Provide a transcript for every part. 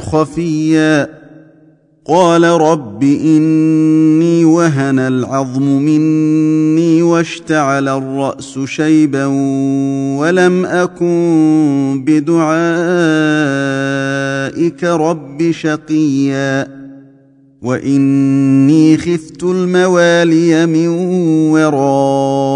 خفيا. قال رب إني وهن العظم مني واشتعل الرأس شيبا ولم أكن بدعائك رب شقيا. وإني خفت الموالي من ورائي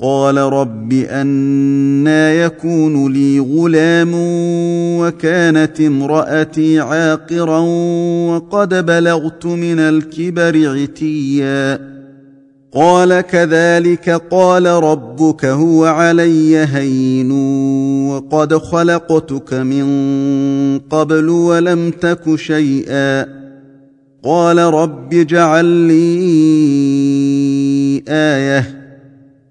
قال رب أنا يكون لي غلام وكانت امرأتي عاقرا وقد بلغت من الكبر عتيا. قال كذلك قال ربك هو علي هين وقد خلقتك من قبل ولم تك شيئا. قال رب اجعل لي آية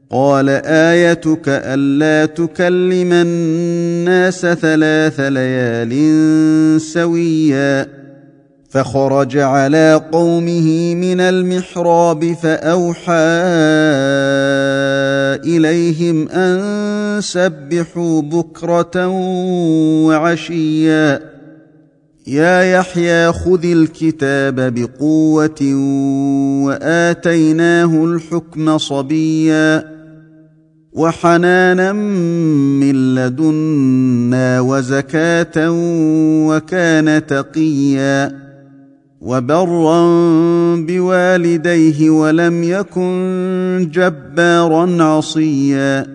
قال آيتك ألا تكلم الناس ثلاث ليال سويا فخرج على قومه من المحراب فأوحى إليهم أن سبحوا بكرة وعشيا يا يحيى خذ الكتاب بقوة وآتيناه الحكم صبيا وحنانا من لدنا وزكاة وكان تقيا وبرا بوالديه ولم يكن جبارا عصيا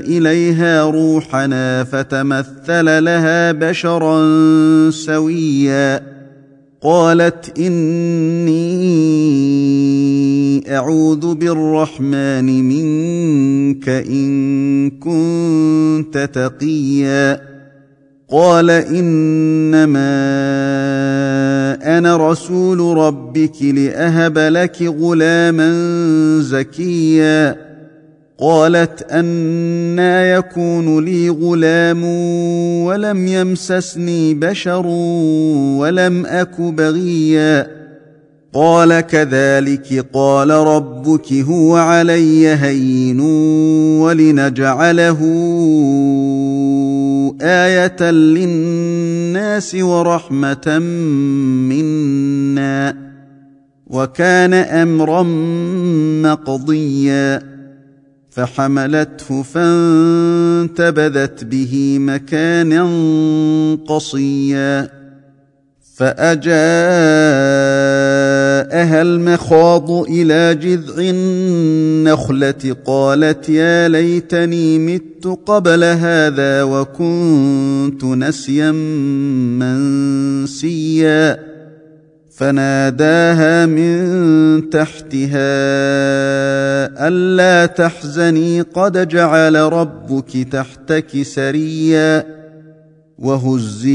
إليها روحنا فتمثل لها بشرا سويا. قالت إني أعوذ بالرحمن منك إن كنت تقيا. قال إنما أنا رسول ربك لأهب لك غلاما زكيا. قالت أنا يكون لي غلام ولم يمسسني بشر ولم أك بغيا. قال كذلك قال ربك هو علي هين ولنجعله آية للناس ورحمة منا. وكان أمرا مقضيا. فحملته فانتبذت به مكانا قصيا فأجاءها المخاض إلى جذع النخلة قالت يا ليتني مت قبل هذا وكنت نسيا منسيا فناداها من تحتها ألا تحزني قد جعل ربك تحتك سريا وهزي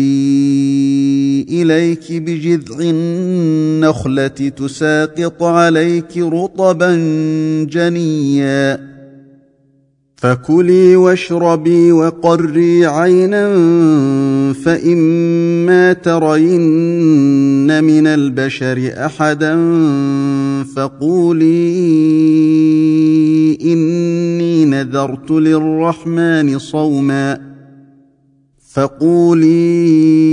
إليك بجذع النخلة تساقط عليك رطبا جنيا فكلي واشربي وقري عينا فإما ترين من البشر أحدا فقولي إني نذرت للرحمن صوما فقولي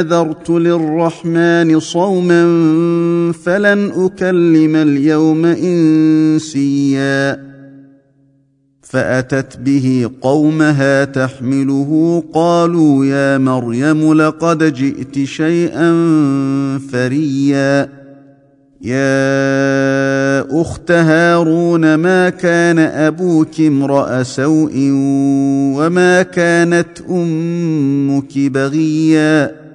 نذرت للرحمن صوما فلن أكلم اليوم إنسيا. فأتت به قومها تحمله قالوا يا مريم لقد جئت شيئا فريا. يا أخت هارون ما كان أبوك امرأ سوء وما كانت أمك بغيا؟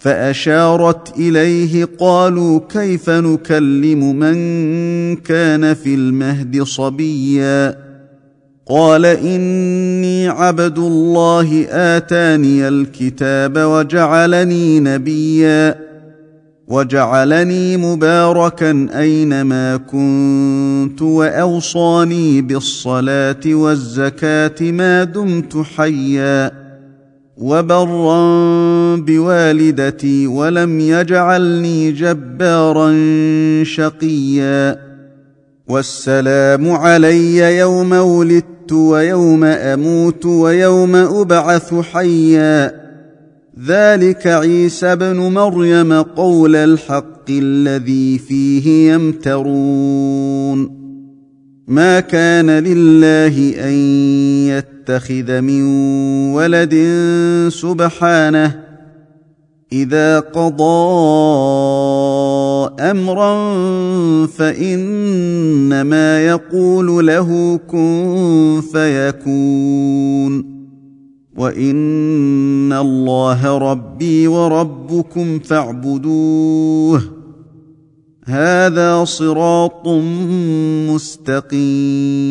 فأشارت إليه قالوا كيف نكلم من كان في المهد صبيا؟ قال إني عبد الله آتاني الكتاب وجعلني نبيا وجعلني مباركا أينما كنت وأوصاني بالصلاة والزكاة ما دمت حيا. وبرا بوالدتي ولم يجعلني جبارا شقيا. والسلام علي يوم ولدت ويوم أموت ويوم أبعث حيا. ذلك عيسى ابن مريم قول الحق الذي فيه يمترون. ما كان لله أن يتخذ من ولد سبحانه إذا قضى أمرا فإنما يقول له كن فيكون وإن الله ربي وربكم فاعبدوه هذا صراط مستقيم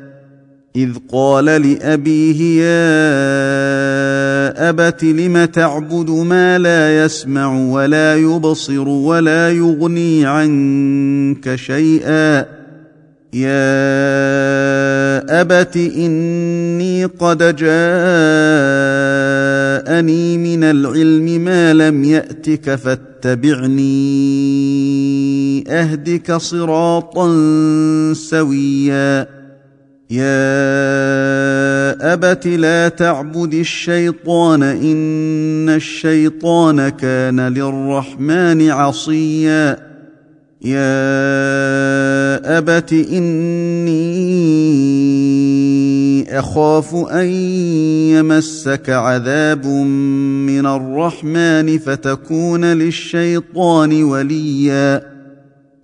إذ قال لأبيه يا أبت لم تعبد ما لا يسمع ولا يبصر ولا يغني عنك شيئا؟ يا أبت إني قد جاء جاءني من العلم ما لم يأتك فاتبعني أهدك صراطا سويا. يا ابت لا تعبد الشيطان ان الشيطان كان للرحمن عصيا يا ابت اني اخاف ان يمسك عذاب من الرحمن فتكون للشيطان وليا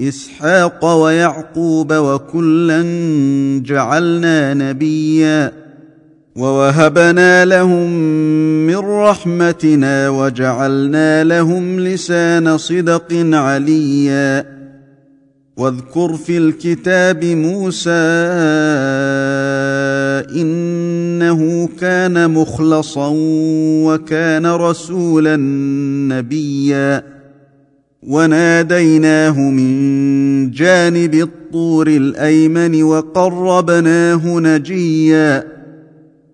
إسحاق ويعقوب وكلا جعلنا نبيا ووهبنا لهم من رحمتنا وجعلنا لهم لسان صدق عليا واذكر في الكتاب موسى إنه كان مخلصا وكان رسولا نبيا وناديناه من جانب الطور الأيمن وقربناه نجيا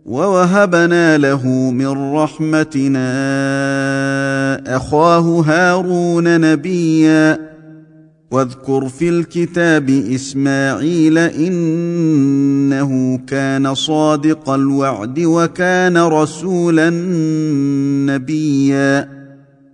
ووهبنا له من رحمتنا أخاه هارون نبيا واذكر في الكتاب إسماعيل إنه كان صادق الوعد وكان رسولا نبيا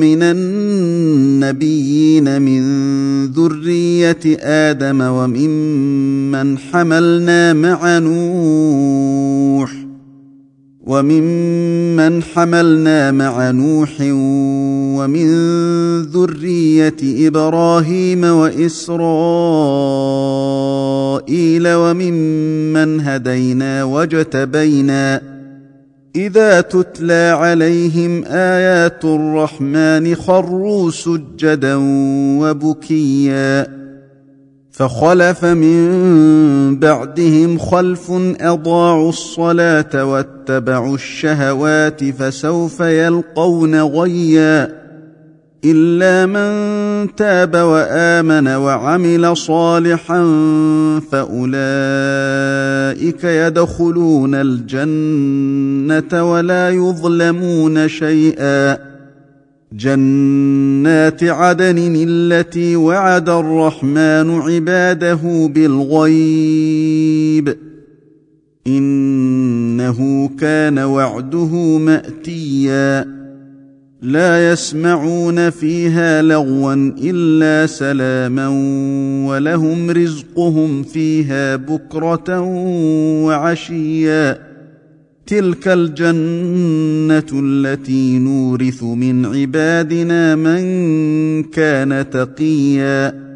من النبيين من ذرية آدم وممن حملنا مع نوح وممن حملنا مع نوح ومن ذرية إبراهيم وإسرائيل وممن هدينا واجتبينا إذا تتلى عليهم آيات الرحمن خروا سجدا وبكيا فخلف من بعدهم خلف أضاعوا الصلاة واتبعوا الشهوات فسوف يلقون غيا الا من تاب وامن وعمل صالحا فاولئك يدخلون الجنه ولا يظلمون شيئا. جنات عدن التي وعد الرحمن عباده بالغيب. انه كان وعده ماتيا. لا يسمعون فيها لغوا إلا سلاما ولهم رزقهم فيها بكرة وعشيا. تلك الجنة التي نورث من عبادنا من كان تقيا.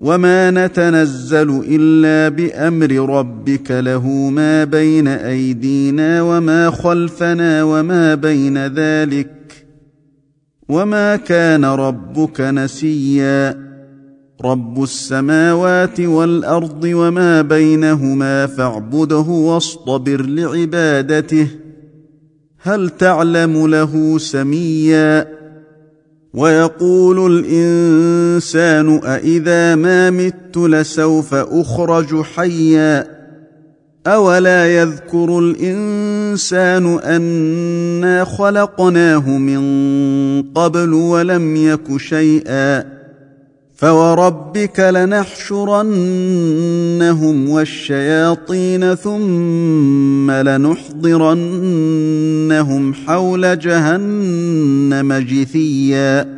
وما نتنزل إلا بأمر ربك له ما بين أيدينا وما خلفنا وما بين ذلك. وما كان ربك نسيا رب السماوات والارض وما بينهما فاعبده واصطبر لعبادته هل تعلم له سميا ويقول الانسان أإذا ما مت لسوف اخرج حيا اولا يذكر الانسان انا خلقناه من قبل ولم يك شيئا فوربك لنحشرنهم والشياطين ثم لنحضرنهم حول جهنم جثيا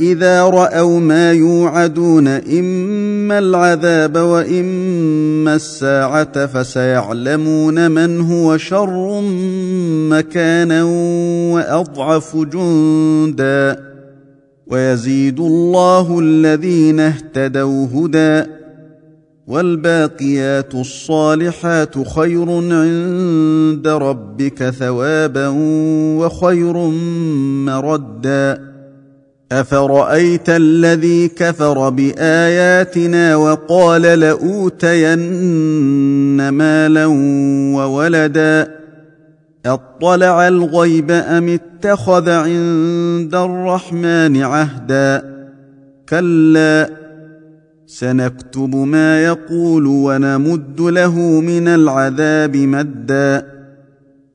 إذا رأوا ما يوعدون إما العذاب وإما الساعة فسيعلمون من هو شر مكانا وأضعف جندا ويزيد الله الذين اهتدوا هدى والباقيات الصالحات خير عند ربك ثوابا وخير مردا افرايت الذي كفر باياتنا وقال لاوتين مالا وولدا اطلع الغيب ام اتخذ عند الرحمن عهدا كلا سنكتب ما يقول ونمد له من العذاب مدا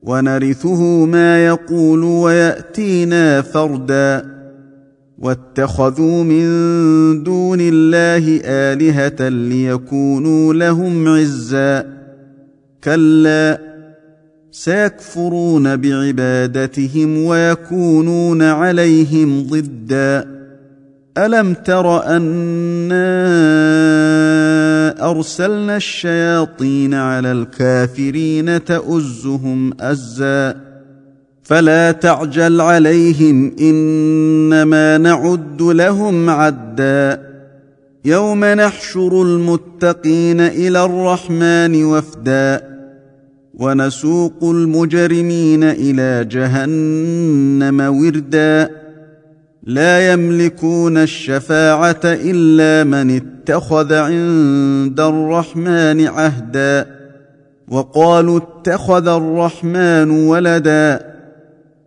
ونرثه ما يقول وياتينا فردا واتخذوا من دون الله آلهة ليكونوا لهم عزا. كلا سيكفرون بعبادتهم ويكونون عليهم ضدا. ألم تر أنا أرسلنا الشياطين على الكافرين تؤزهم أزا؟ فلا تعجل عليهم إنما نعد لهم عدا. يوم نحشر المتقين إلى الرحمن وفدا. ونسوق المجرمين إلى جهنم وردا. لا يملكون الشفاعة إلا من اتخذ عند الرحمن عهدا. وقالوا اتخذ الرحمن ولدا.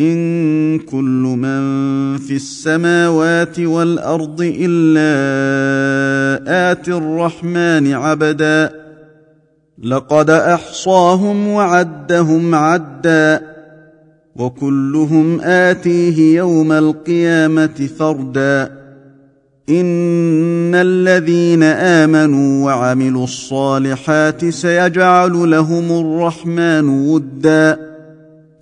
إن كل من في السماوات والأرض إلا اتي الرحمن عبدا. لقد أحصاهم وعدهم عدا. وكلهم آتيه يوم القيامة فردا. إن الذين آمنوا وعملوا الصالحات سيجعل لهم الرحمن ودا.